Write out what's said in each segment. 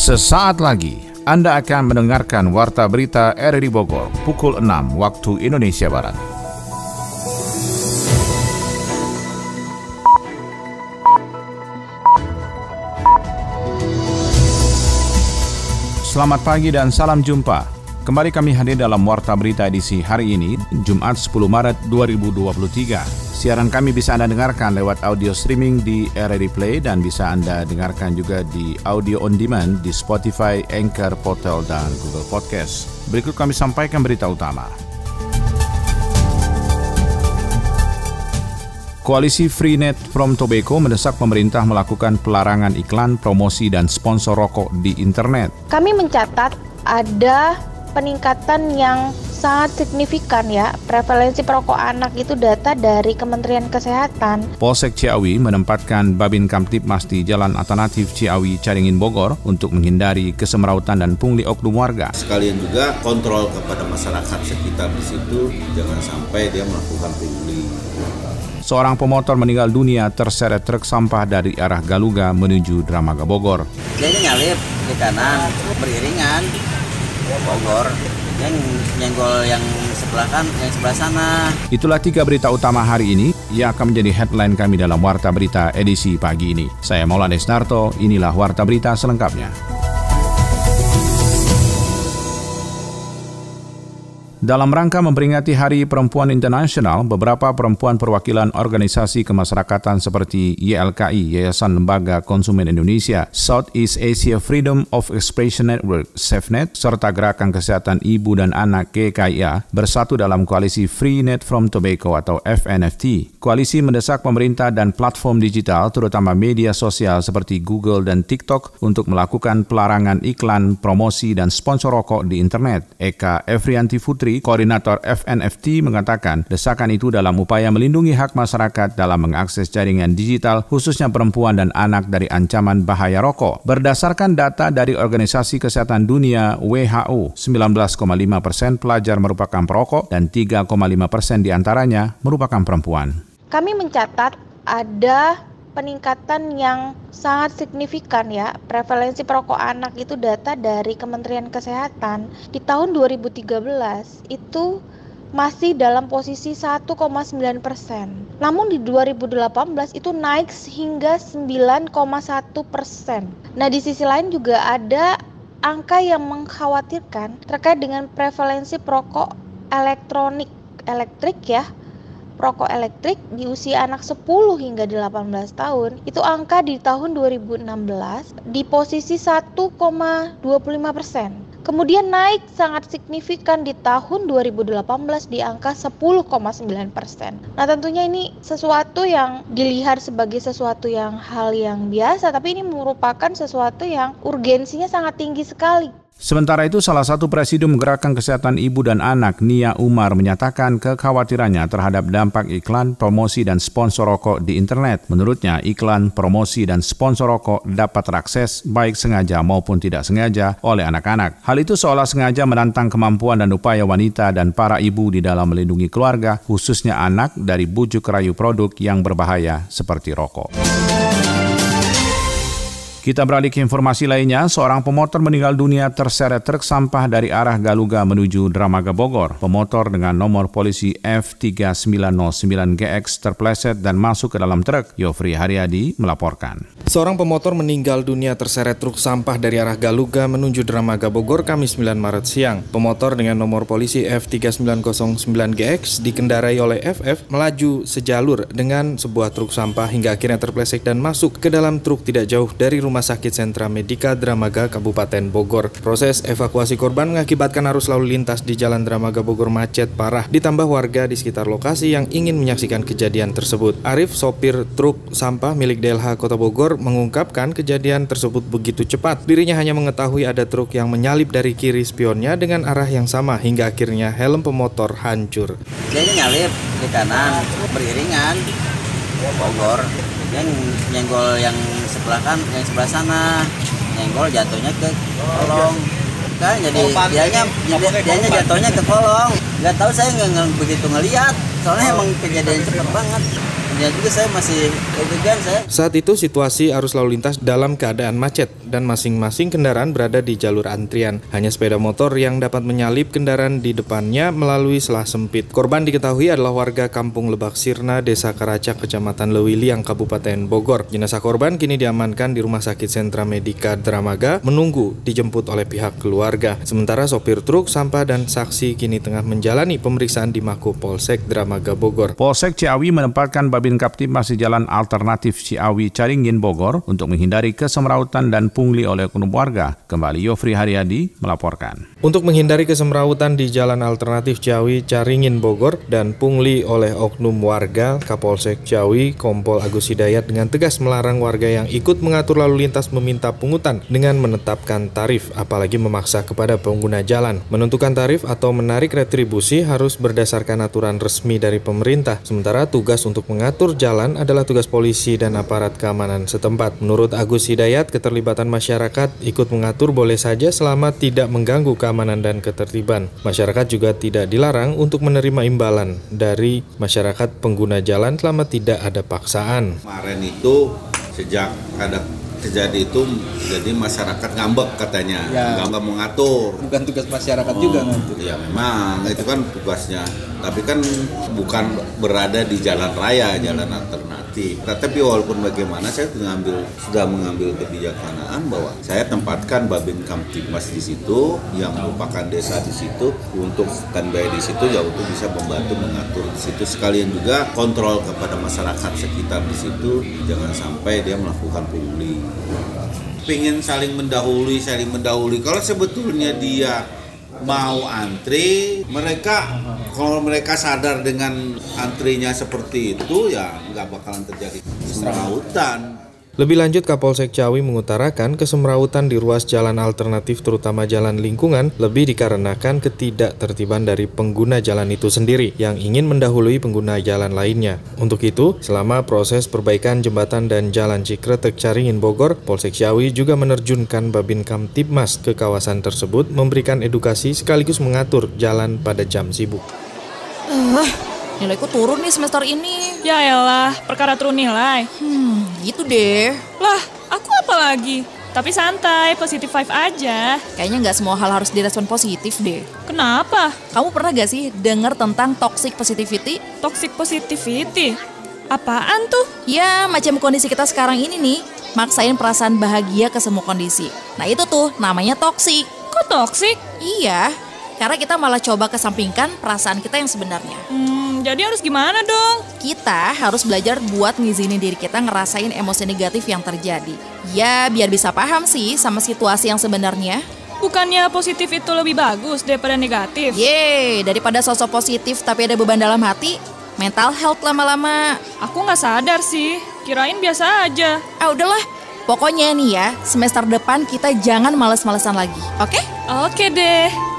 Sesaat lagi Anda akan mendengarkan Warta Berita RRI Bogor pukul 6 waktu Indonesia Barat. Selamat pagi dan salam jumpa. Kembali kami hadir dalam Warta Berita edisi hari ini, Jumat 10 Maret 2023. Siaran kami bisa Anda dengarkan lewat audio streaming di RRI Play dan bisa Anda dengarkan juga di audio on demand di Spotify, Anchor, Portal, dan Google Podcast. Berikut kami sampaikan berita utama. Koalisi Freenet from Tobacco mendesak pemerintah melakukan pelarangan iklan, promosi, dan sponsor rokok di internet. Kami mencatat ada peningkatan yang sangat signifikan ya prevalensi perokok anak itu data dari Kementerian Kesehatan. Polsek Ciawi menempatkan Babin Kamtipmas di Jalan Alternatif Ciawi Caringin Bogor untuk menghindari kesemrautan dan pungli oknum warga. Sekalian juga kontrol kepada masyarakat sekitar di situ jangan sampai dia melakukan pungli. Seorang pemotor meninggal dunia terseret truk sampah dari arah Galuga menuju Dramaga Bogor. Dia ini nyalip di kanan beriringan Bogor yang nyenggol yang sebelah kan yang sebelah sana. Itulah tiga berita utama hari ini yang akan menjadi headline kami dalam Warta Berita edisi pagi ini. Saya Maulana Desnarto, inilah Warta Berita selengkapnya. Dalam rangka memperingati Hari Perempuan Internasional, beberapa perempuan perwakilan organisasi kemasyarakatan seperti YLKI, Yayasan Lembaga Konsumen Indonesia, Southeast Asia Freedom of Expression Network, SafeNet, serta Gerakan Kesehatan Ibu dan Anak GKIA bersatu dalam koalisi Free Net from Tobacco atau FNFT. Koalisi mendesak pemerintah dan platform digital, terutama media sosial seperti Google dan TikTok, untuk melakukan pelarangan iklan, promosi, dan sponsor rokok di internet. Eka Efrianti Putri Koordinator FNFT mengatakan desakan itu dalam upaya melindungi hak masyarakat dalam mengakses jaringan digital khususnya perempuan dan anak dari ancaman bahaya rokok. Berdasarkan data dari Organisasi Kesehatan Dunia WHO, 19,5 persen pelajar merupakan perokok dan 3,5 persen di antaranya merupakan perempuan. Kami mencatat ada peningkatan yang sangat signifikan ya prevalensi perokok anak itu data dari Kementerian Kesehatan di tahun 2013 itu masih dalam posisi 1,9 persen. Namun di 2018 itu naik hingga 9,1 persen. Nah di sisi lain juga ada angka yang mengkhawatirkan terkait dengan prevalensi perokok elektronik elektrik ya rokok elektrik di usia anak 10 hingga 18 tahun itu angka di tahun 2016 di posisi 1,25 persen. Kemudian naik sangat signifikan di tahun 2018 di angka 10,9 persen. Nah tentunya ini sesuatu yang dilihat sebagai sesuatu yang hal yang biasa, tapi ini merupakan sesuatu yang urgensinya sangat tinggi sekali. Sementara itu, salah satu Presidium Gerakan Kesehatan Ibu dan Anak, Nia Umar, menyatakan kekhawatirannya terhadap dampak iklan, promosi, dan sponsor rokok di internet. Menurutnya, iklan, promosi, dan sponsor rokok dapat terakses baik sengaja maupun tidak sengaja oleh anak-anak. Hal itu seolah sengaja menantang kemampuan dan upaya wanita dan para ibu di dalam melindungi keluarga, khususnya anak dari bujuk rayu produk yang berbahaya seperti rokok. Kita beralih ke informasi lainnya, seorang pemotor meninggal dunia terseret truk sampah dari arah Galuga menuju Dramaga Bogor. Pemotor dengan nomor polisi F3909GX terpleset dan masuk ke dalam truk. Yofri Haryadi melaporkan. Seorang pemotor meninggal dunia terseret truk sampah dari arah Galuga menuju Dramaga Bogor Kamis 9 Maret siang. Pemotor dengan nomor polisi F3909GX dikendarai oleh FF melaju sejalur dengan sebuah truk sampah hingga akhirnya terpleset dan masuk ke dalam truk tidak jauh dari rumah Rumah Sakit Sentra Medika Dramaga Kabupaten Bogor. Proses evakuasi korban mengakibatkan arus lalu lintas di Jalan Dramaga Bogor macet parah, ditambah warga di sekitar lokasi yang ingin menyaksikan kejadian tersebut. Arif, sopir truk sampah milik DLH Kota Bogor, mengungkapkan kejadian tersebut begitu cepat. Dirinya hanya mengetahui ada truk yang menyalip dari kiri spionnya dengan arah yang sama hingga akhirnya helm pemotor hancur. Jadi nyalip di kanan, beriringan, Bogor yang nyenggol yang sebelah kan yang sebelah sana. Nyenggol jatuhnya ke kolong. Kan jadi dianya dianya jatuhnya ke kolong. Nggak tahu saya nggak begitu ngelihat soalnya emang kejadian cepet banget ya juga saya masih deg-degan saya. Saat itu situasi arus lalu lintas dalam keadaan macet dan masing-masing kendaraan berada di jalur antrian. Hanya sepeda motor yang dapat menyalip kendaraan di depannya melalui selah sempit. Korban diketahui adalah warga Kampung Lebak Sirna, Desa Karacak, Kecamatan Lewiliang, Kabupaten Bogor. Jenazah korban kini diamankan di Rumah Sakit Sentra Medika Dramaga menunggu dijemput oleh pihak keluarga. Sementara sopir truk, sampah, dan saksi kini tengah menjalani pemeriksaan di Mako Polsek Dramaga Bogor. Polsek Ciawi menempatkan Babin Kaptipmas di Jalan Alternatif Ciawi Caringin Bogor untuk menghindari kesemrautan dan pungli oleh oknum warga. Kembali Yofri Haryadi melaporkan. Untuk menghindari kesemrautan di Jalan Alternatif Ciawi Caringin Bogor dan pungli oleh oknum warga, Kapolsek Ciawi Kompol Agus Hidayat dengan tegas melarang warga yang ikut mengatur lalu lintas meminta pungutan dengan menetapkan tarif, apalagi memaksa kepada pengguna jalan. Menentukan tarif atau menarik retribusi harus berdasarkan aturan resmi dari pemerintah, sementara tugas untuk mengatur jalan adalah tugas polisi dan aparat keamanan setempat. Menurut Agus Hidayat, keterlibatan masyarakat ikut mengatur boleh saja selama tidak mengganggu keamanan dan ketertiban. Masyarakat juga tidak dilarang untuk menerima imbalan dari masyarakat pengguna jalan selama tidak ada paksaan. Kemarin itu sejak ada kejadian itu jadi masyarakat ngambek katanya. Ya. nggak mengatur bukan tugas masyarakat juga Oh, ngatur. ya memang. Itu kan tugasnya. Tapi kan bukan berada di jalan raya jalan alternatif tetapi walaupun bagaimana saya sudah mengambil sudah mengambil kebijaksanaan bahwa saya tempatkan Babin Kamtipmas di situ yang merupakan desa di situ. Untuk standby di situ ya untuk bisa membantu mengatur di situ. Sekalian juga kontrol kepada masyarakat sekitar di situ. Jangan sampai dia melakukan pungli. Pengen saling mendahului, saling mendahului. Kalau sebetulnya dia mau antri, mereka kalau mereka sadar dengan antrinya seperti itu, ya nggak bakalan terjadi keserautan. Lebih lanjut, Kapolsek Ciawi mengutarakan kesemrautan di ruas jalan alternatif terutama jalan lingkungan lebih dikarenakan ketidaktertiban dari pengguna jalan itu sendiri yang ingin mendahului pengguna jalan lainnya. Untuk itu, selama proses perbaikan jembatan dan jalan Cikretek Caringin Bogor, Polsek Ciawi juga menerjunkan Babin Kamtipmas ke kawasan tersebut memberikan edukasi sekaligus mengatur jalan pada jam sibuk. Eh, nilaiku turun nih semester ini. Ya elah, perkara turun nilai. Hmm, gitu deh. Lah, aku apa lagi? Tapi santai, positive vibe aja. Kayaknya nggak semua hal harus direspon positif deh. Kenapa? Kamu pernah gak sih denger tentang toxic positivity? Toxic positivity? Apaan tuh? Ya, macam kondisi kita sekarang ini nih, maksain perasaan bahagia ke semua kondisi. Nah itu tuh namanya toxic. Kok toxic? Iya, karena kita malah coba kesampingkan perasaan kita yang sebenarnya. Hmm, jadi harus gimana dong? Kita harus belajar buat ngizinin diri kita ngerasain emosi negatif yang terjadi. Ya, biar bisa paham sih sama situasi yang sebenarnya. Bukannya positif itu lebih bagus daripada negatif? Yeay, daripada sosok positif tapi ada beban dalam hati, mental health lama-lama. Aku nggak sadar sih, kirain biasa aja. Ah udahlah, pokoknya nih ya, semester depan kita jangan males-malesan lagi, oke? Oke deh.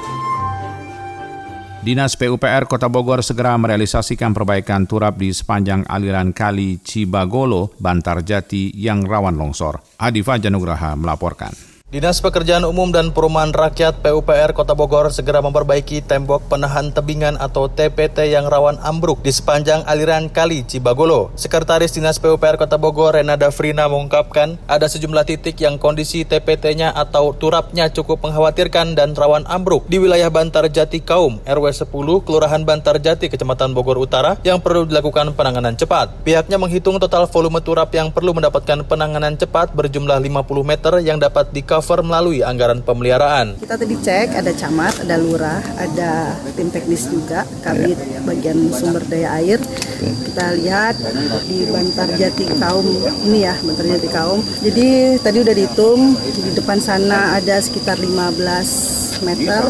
Dinas PUPR Kota Bogor segera merealisasikan perbaikan turap di sepanjang aliran kali Cibagolo, Bantar Jati yang rawan longsor. Adi Fajanugraha melaporkan. Dinas Pekerjaan Umum dan Perumahan Rakyat PUPR Kota Bogor segera memperbaiki tembok penahan tebingan atau TPT yang rawan ambruk di sepanjang aliran Kali Cibagolo. Sekretaris Dinas PUPR Kota Bogor Renada Frina mengungkapkan ada sejumlah titik yang kondisi TPT-nya atau turapnya cukup mengkhawatirkan dan rawan ambruk di wilayah Bantar Jati Kaum RW 10 Kelurahan Bantar Jati Kecamatan Bogor Utara yang perlu dilakukan penanganan cepat. Pihaknya menghitung total volume turap yang perlu mendapatkan penanganan cepat berjumlah 50 meter yang dapat di cover melalui anggaran pemeliharaan. Kita tadi cek ada camat, ada lurah, ada tim teknis juga, kabit bagian sumber daya air. Kita lihat di Bantar Jati Kaum ini ya, Bantar Jati Kaum. Jadi tadi udah dihitung di depan sana ada sekitar 15 meter,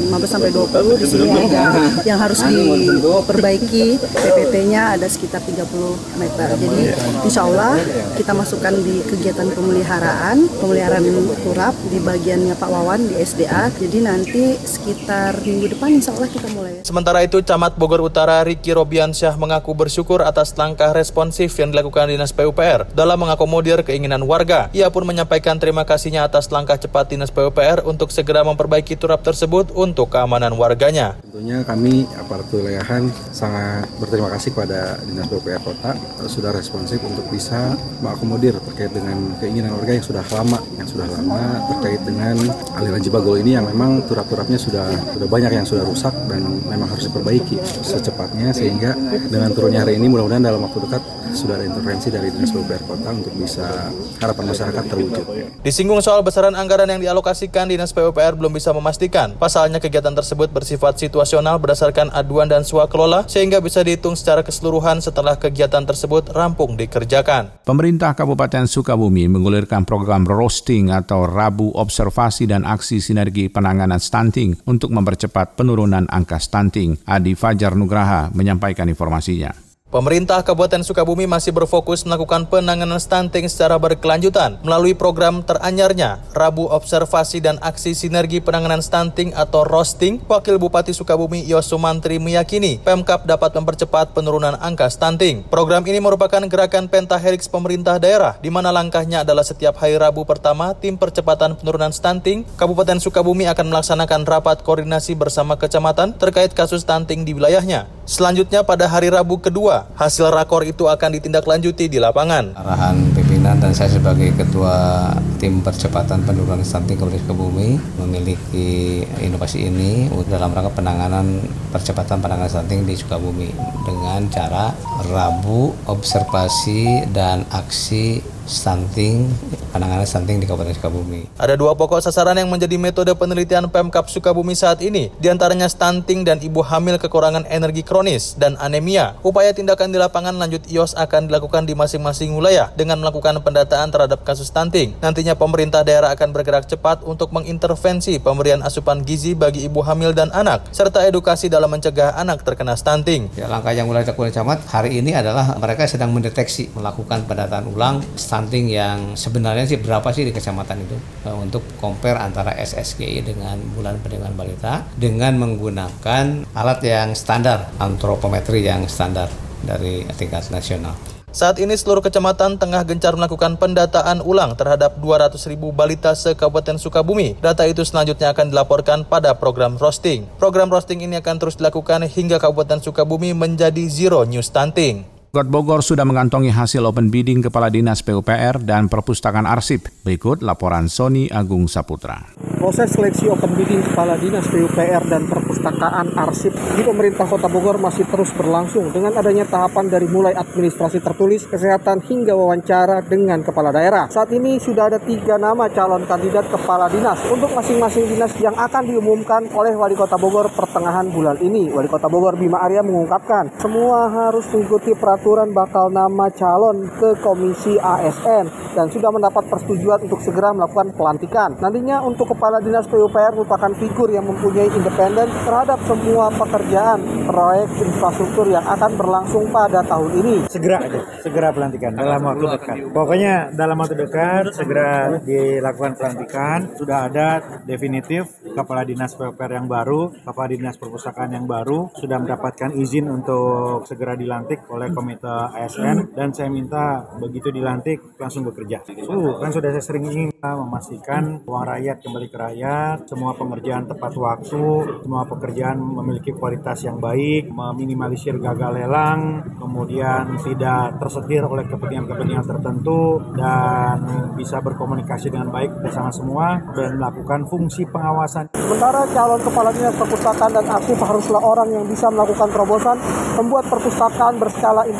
15 sampai 20 di sini ada yang harus diperbaiki. PPT-nya ada sekitar 30 meter. Jadi insya Allah kita masukkan di kegiatan pemeliharaan, pemeliharaan turap di bagiannya Pak Wawan di SDA. Jadi nanti sekitar minggu depan insya Allah kita mulai. Sementara itu, Camat Bogor Utara Riki Robiansyah mengaku bersyukur atas langkah responsif yang dilakukan Dinas PUPR dalam mengakomodir keinginan warga. Ia pun menyampaikan terima kasihnya atas langkah cepat Dinas PUPR untuk segera memperbaiki turap tersebut untuk keamanan warganya. Tentunya kami aparatur wilayahan sangat berterima kasih kepada Dinas PUPR Kota sudah responsif untuk bisa mengakomodir terkait dengan keinginan warga yang sudah lama, yang sudah lama terkait dengan aliran Jibagol ini yang memang turap-turapnya sudah sudah banyak yang sudah rusak dan memang harus diperbaiki secepatnya sehingga dengan turunnya hari ini mudah-mudahan dalam waktu dekat sudah ada intervensi dari Dinas PUPR Kota untuk bisa harapan masyarakat terwujud. Disinggung soal besaran anggaran yang dialokasikan Dinas PUPR belum bisa memastikan. Pasalnya kegiatan tersebut bersifat situasional berdasarkan aduan dan swakelola sehingga bisa dihitung secara keseluruhan setelah kegiatan tersebut rampung dikerjakan. Pemerintah Kabupaten Sukabumi menggulirkan program roasting atau Rabu Observasi dan Aksi Sinergi Penanganan Stunting untuk mempercepat penurunan angka stunting. Adi Fajar Nugraha menyampaikan informasinya. Pemerintah Kabupaten Sukabumi masih berfokus melakukan penanganan stunting secara berkelanjutan melalui program teranyarnya Rabu Observasi dan Aksi Sinergi Penanganan Stunting atau ROSTING. Wakil Bupati Sukabumi Yosumantri meyakini Pemkap dapat mempercepat penurunan angka stunting. Program ini merupakan gerakan pentahelix pemerintah daerah di mana langkahnya adalah setiap hari Rabu pertama tim percepatan penurunan stunting Kabupaten Sukabumi akan melaksanakan rapat koordinasi bersama kecamatan terkait kasus stunting di wilayahnya. Selanjutnya pada hari Rabu kedua, hasil rakor itu akan ditindaklanjuti di lapangan. Arahan pimpinan dan saya sebagai ketua tim percepatan penurunan stunting Kabupaten Bumi memiliki inovasi ini dalam rangka penanganan percepatan penanganan stunting di Sukabumi dengan cara Rabu observasi dan aksi stunting, penanganan stunting di Kabupaten Sukabumi. Ada dua pokok sasaran yang menjadi metode penelitian Pemkap Sukabumi saat ini, di antaranya stunting dan ibu hamil kekurangan energi kronis dan anemia. Upaya tindakan di lapangan lanjut IOS akan dilakukan di masing-masing wilayah dengan melakukan pendataan terhadap kasus stunting. Nantinya pemerintah daerah akan bergerak cepat untuk mengintervensi pemberian asupan gizi bagi ibu hamil dan anak, serta edukasi dalam mencegah anak terkena stunting. Ya, langkah yang mulai dilakukan camat hari ini adalah mereka sedang mendeteksi, melakukan pendataan ulang stunting stunting yang sebenarnya sih berapa sih di kecamatan itu uh, untuk compare antara SSGI dengan bulan pendidikan balita dengan menggunakan alat yang standar antropometri yang standar dari tingkat nasional. Saat ini seluruh kecamatan tengah gencar melakukan pendataan ulang terhadap 200 ribu balita se-Kabupaten Sukabumi. Data itu selanjutnya akan dilaporkan pada program roasting. Program roasting ini akan terus dilakukan hingga Kabupaten Sukabumi menjadi zero new stunting. God Bogor sudah mengantongi hasil open bidding Kepala Dinas PUPR dan Perpustakaan Arsip. Berikut laporan Sony Agung Saputra. Proses seleksi open bidding Kepala Dinas PUPR dan Perpustakaan Arsip di pemerintah Kota Bogor masih terus berlangsung dengan adanya tahapan dari mulai administrasi tertulis, kesehatan hingga wawancara dengan kepala daerah. Saat ini sudah ada tiga nama calon kandidat kepala dinas untuk masing-masing dinas yang akan diumumkan oleh Wali Kota Bogor pertengahan bulan ini. Wali Kota Bogor Bima Arya mengungkapkan semua harus mengikuti peraturan peraturan bakal nama calon ke Komisi ASN dan sudah mendapat persetujuan untuk segera melakukan pelantikan. Nantinya untuk Kepala Dinas PUPR merupakan figur yang mempunyai independen terhadap semua pekerjaan proyek infrastruktur yang akan berlangsung pada tahun ini. Segera aja, segera pelantikan dalam waktu dekat. Pokoknya dalam waktu dekat segera dilakukan pelantikan. Sudah ada definitif Kepala Dinas PUPR yang baru, Kepala Dinas Perpustakaan yang baru sudah mendapatkan izin untuk segera dilantik oleh Komisi komite ASN dan saya minta begitu dilantik langsung bekerja. Uh, kan sudah saya sering ingin memastikan uang rakyat kembali ke rakyat, semua pengerjaan tepat waktu, semua pekerjaan memiliki kualitas yang baik, meminimalisir gagal lelang, kemudian tidak tersetir oleh kepentingan-kepentingan tertentu dan bisa berkomunikasi dengan baik bersama semua dan melakukan fungsi pengawasan. Sementara calon kepala dinas perpustakaan dan arsip haruslah orang yang bisa melakukan terobosan membuat perpustakaan berskala internasional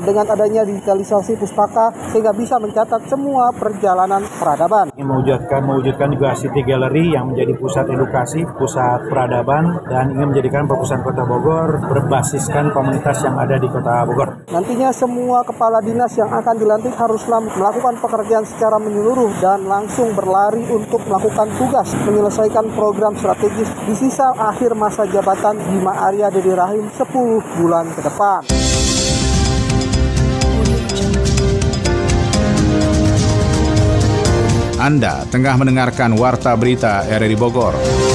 dengan adanya digitalisasi pustaka sehingga bisa mencatat semua perjalanan peradaban. Ini mewujudkan mewujudkan juga City Gallery yang menjadi pusat edukasi, pusat peradaban dan ingin menjadikan perpustakaan Kota Bogor berbasiskan komunitas yang ada di Kota Bogor. Nantinya semua kepala dinas yang akan dilantik haruslah melakukan pekerjaan secara menyeluruh dan langsung berlari untuk melakukan tugas menyelesaikan program strategis di sisa akhir masa jabatan Bima Arya Dedi Rahim 10 bulan ke depan. Anda tengah mendengarkan Warta Berita RRI Bogor.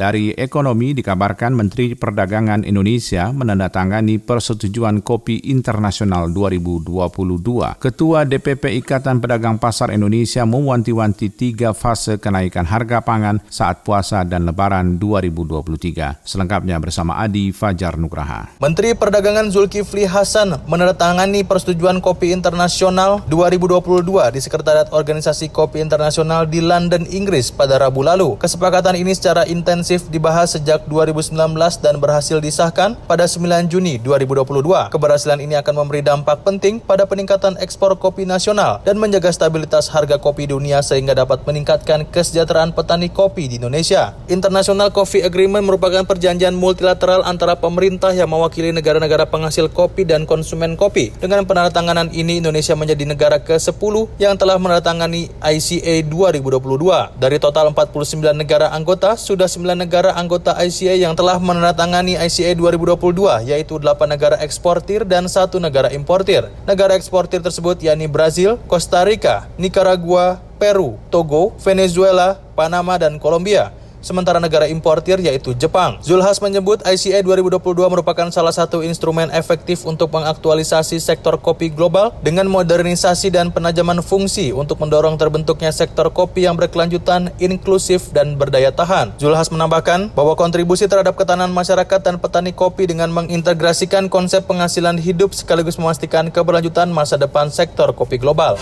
Dari ekonomi dikabarkan Menteri Perdagangan Indonesia menandatangani persetujuan kopi internasional 2022. Ketua DPP Ikatan Pedagang Pasar Indonesia mewanti-wanti tiga fase kenaikan harga pangan saat puasa dan lebaran 2023. Selengkapnya bersama Adi Fajar Nugraha. Menteri Perdagangan Zulkifli Hasan menandatangani persetujuan kopi internasional 2022 di Sekretariat Organisasi Kopi Internasional di London, Inggris pada Rabu lalu. Kesepakatan ini secara intensif dibahas sejak 2019 dan berhasil disahkan pada 9 Juni 2022. Keberhasilan ini akan memberi dampak penting pada peningkatan ekspor kopi nasional dan menjaga stabilitas harga kopi dunia sehingga dapat meningkatkan kesejahteraan petani kopi di Indonesia. International Coffee Agreement merupakan perjanjian multilateral antara pemerintah yang mewakili negara-negara penghasil kopi dan konsumen kopi. Dengan penandatanganan ini, Indonesia menjadi negara ke-10 yang telah menandatangani ICA 2022. Dari total 49 negara anggota, sudah 9 negara anggota ICA yang telah menandatangani ICA 2022, yaitu 8 negara eksportir dan satu negara importir. Negara eksportir tersebut yakni Brazil, Costa Rica, Nicaragua, Peru, Togo, Venezuela, Panama, dan Kolombia sementara negara importir yaitu Jepang. Zulhas menyebut ICA 2022 merupakan salah satu instrumen efektif untuk mengaktualisasi sektor kopi global dengan modernisasi dan penajaman fungsi untuk mendorong terbentuknya sektor kopi yang berkelanjutan, inklusif, dan berdaya tahan. Zulhas menambahkan bahwa kontribusi terhadap ketahanan masyarakat dan petani kopi dengan mengintegrasikan konsep penghasilan hidup sekaligus memastikan keberlanjutan masa depan sektor kopi global.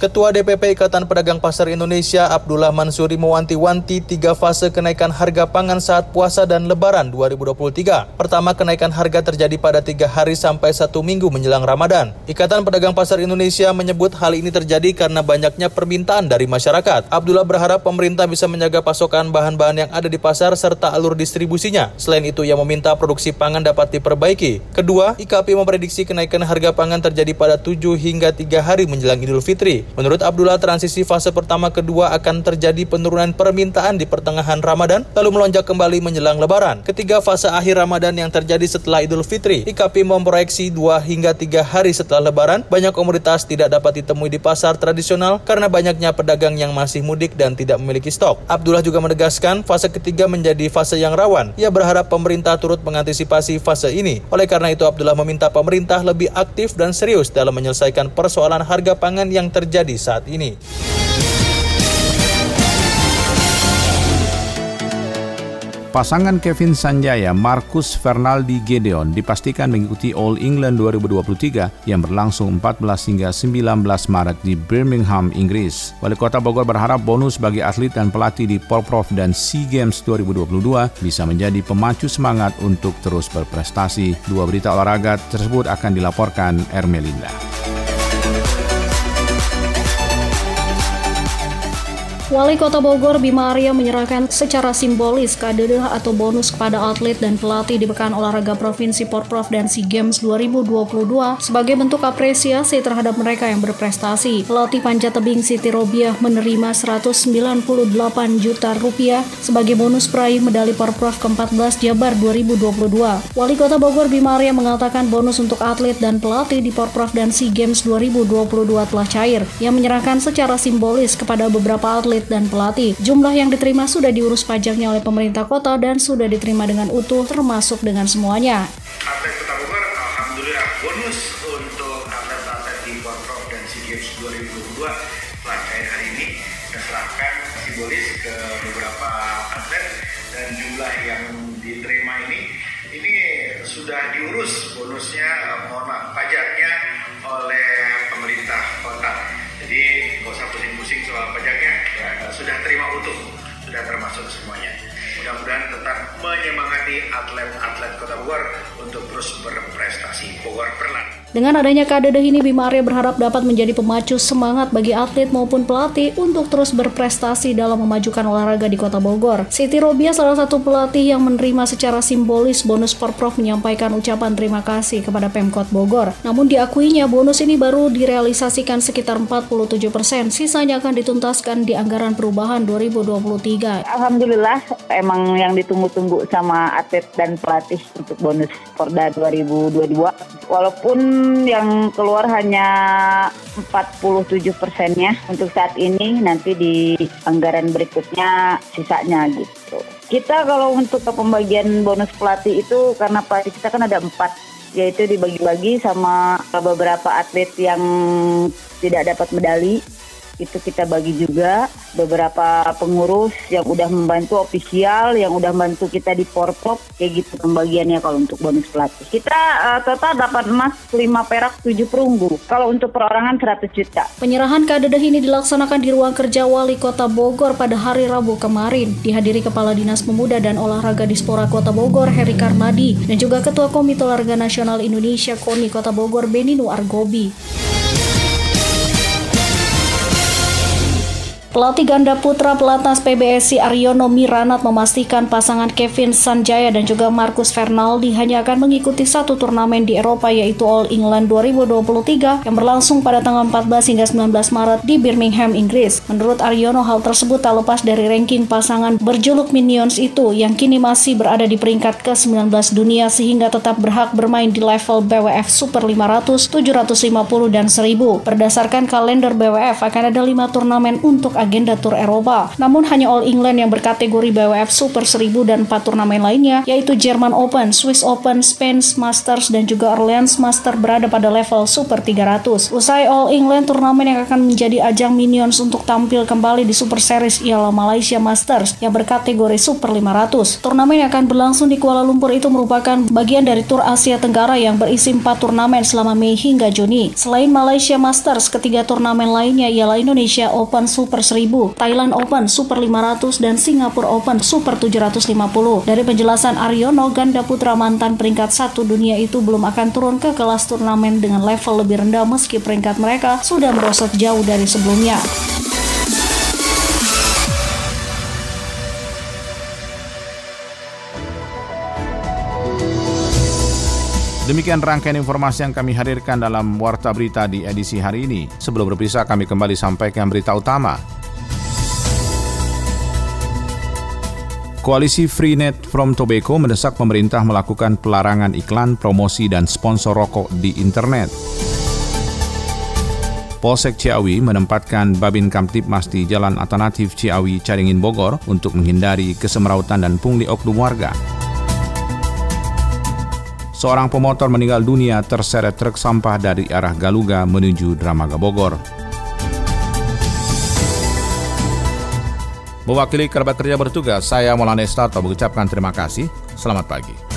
Ketua DPP Ikatan Pedagang Pasar Indonesia Abdullah Mansuri mewanti-wanti tiga fase kenaikan harga pangan saat puasa dan lebaran 2023. Pertama, kenaikan harga terjadi pada tiga hari sampai satu minggu menjelang Ramadan. Ikatan Pedagang Pasar Indonesia menyebut hal ini terjadi karena banyaknya permintaan dari masyarakat. Abdullah berharap pemerintah bisa menjaga pasokan bahan-bahan yang ada di pasar serta alur distribusinya. Selain itu, ia meminta produksi pangan dapat diperbaiki. Kedua, IKP memprediksi kenaikan harga pangan terjadi pada 7 hingga 3 hari menjelang Idul Fitri. Menurut Abdullah, transisi fase pertama kedua akan terjadi penurunan permintaan di pertengahan Ramadan, lalu melonjak kembali menjelang Lebaran. Ketiga fase akhir Ramadan yang terjadi setelah Idul Fitri. IKP memproyeksi dua hingga tiga hari setelah Lebaran, banyak komoditas tidak dapat ditemui di pasar tradisional karena banyaknya pedagang yang masih mudik dan tidak memiliki stok. Abdullah juga menegaskan fase ketiga menjadi fase yang rawan. Ia berharap pemerintah turut mengantisipasi fase ini. Oleh karena itu, Abdullah meminta pemerintah lebih aktif dan serius dalam menyelesaikan persoalan harga pangan yang terjadi terjadi saat ini. Pasangan Kevin Sanjaya, Marcus Fernaldi Gedeon dipastikan mengikuti All England 2023 yang berlangsung 14 hingga 19 Maret di Birmingham, Inggris. Wali Kota Bogor berharap bonus bagi atlet dan pelatih di Porprov dan SEA Games 2022 bisa menjadi pemacu semangat untuk terus berprestasi. Dua berita olahraga tersebut akan dilaporkan Ermelinda. Wali Kota Bogor Bima Arya menyerahkan secara simbolis kadedah atau bonus kepada atlet dan pelatih di Pekan Olahraga Provinsi Porprov dan SEA Games 2022 sebagai bentuk apresiasi terhadap mereka yang berprestasi. Pelatih panjat tebing Siti Robiah menerima 198 juta rupiah sebagai bonus peraih medali Porprov ke-14 Jabar 2022. Wali Kota Bogor Bima Arya mengatakan bonus untuk atlet dan pelatih di Porprov dan SEA Games 2022 telah cair, yang menyerahkan secara simbolis kepada beberapa atlet atlet dan pelatih. Jumlah yang diterima sudah diurus pajaknya oleh pemerintah kota dan sudah diterima dengan utuh termasuk dengan semuanya. Atlet Kota Bogor, Alhamdulillah bonus untuk atlet-atlet di Porprov dan SEA Games 2022 telah cair hari ini. Kita serahkan simbolis ke beberapa atlet dan jumlah yang diterima ini ini sudah diurus bonusnya, mohon pajaknya oleh pemerintah kota. Jadi nggak usah pusing-pusing soal pajaknya, ya, sudah terima utuh, sudah termasuk semuanya. Mudah-mudahan tetap menyemangati atlet-atlet Kota Bogor untuk terus berprestasi. Bogor Perlan. Dengan adanya kadedah ini, Bima Arya berharap dapat menjadi pemacu semangat bagi atlet maupun pelatih untuk terus berprestasi dalam memajukan olahraga di Kota Bogor. Siti Robia, salah satu pelatih yang menerima secara simbolis bonus Porprov menyampaikan ucapan terima kasih kepada Pemkot Bogor. Namun diakuinya bonus ini baru direalisasikan sekitar 47 persen, sisanya akan dituntaskan di anggaran perubahan 2023. Alhamdulillah, emang yang ditunggu-tunggu sama atlet dan pelatih untuk bonus Porda 2022. Walaupun yang keluar hanya 47 persennya untuk saat ini. Nanti di anggaran berikutnya sisanya gitu. Kita kalau untuk pembagian bonus pelatih itu karena pelatih kita kan ada empat yaitu dibagi-bagi sama beberapa atlet yang tidak dapat medali itu kita bagi juga beberapa pengurus yang udah membantu ofisial yang udah membantu kita di porpop kayak gitu pembagiannya kalau untuk bonus pelatih. Kita uh, total dapat emas 5 perak 7 perunggu. Kalau untuk perorangan 100 juta. Penyerahan kadedah ini dilaksanakan di ruang kerja wali kota Bogor pada hari Rabu kemarin. Dihadiri Kepala Dinas Pemuda dan Olahraga Dispora Kota Bogor Heri Karmadi dan juga Ketua Komite Olahraga Nasional Indonesia KONI Kota Bogor Beninu Argobi. Pelatih ganda putra pelatnas PBSI Aryono Miranat memastikan pasangan Kevin Sanjaya dan juga Marcus Fernaldi hanya akan mengikuti satu turnamen di Eropa yaitu All England 2023 yang berlangsung pada tanggal 14 hingga 19 Maret di Birmingham, Inggris. Menurut Aryono, hal tersebut tak lepas dari ranking pasangan berjuluk Minions itu yang kini masih berada di peringkat ke-19 dunia sehingga tetap berhak bermain di level BWF Super 500, 750, dan 1000. Berdasarkan kalender BWF akan ada lima turnamen untuk agenda Tour Eropa. Namun hanya All England yang berkategori BWF Super 1000 dan 4 turnamen lainnya yaitu German Open, Swiss Open, Spain Masters dan juga Orleans Master berada pada level Super 300. Usai All England turnamen yang akan menjadi ajang Minions untuk tampil kembali di Super Series ialah Malaysia Masters yang berkategori Super 500. Turnamen yang akan berlangsung di Kuala Lumpur itu merupakan bagian dari Tour Asia Tenggara yang berisi 4 turnamen selama Mei hingga Juni. Selain Malaysia Masters, ketiga turnamen lainnya ialah Indonesia Open Super 1000, Thailand Open Super 500 dan Singapura Open Super 750. Dari penjelasan Aryono, ganda putra mantan peringkat satu dunia itu belum akan turun ke kelas turnamen dengan level lebih rendah meski peringkat mereka sudah merosot jauh dari sebelumnya. Demikian rangkaian informasi yang kami hadirkan dalam Warta Berita di edisi hari ini. Sebelum berpisah, kami kembali sampaikan berita utama. Koalisi Freenet from Tobacco mendesak pemerintah melakukan pelarangan iklan, promosi, dan sponsor rokok di internet. Polsek Ciawi menempatkan Babin Kamtipmas di Jalan Alternatif Ciawi, Caringin, Bogor untuk menghindari kesemerautan dan pungli oknum warga. Seorang pemotor meninggal dunia terseret truk sampah dari arah Galuga menuju Dramaga Bogor. Mewakili kerabat kerja bertugas, saya Maulana Estato mengucapkan terima kasih. Selamat pagi.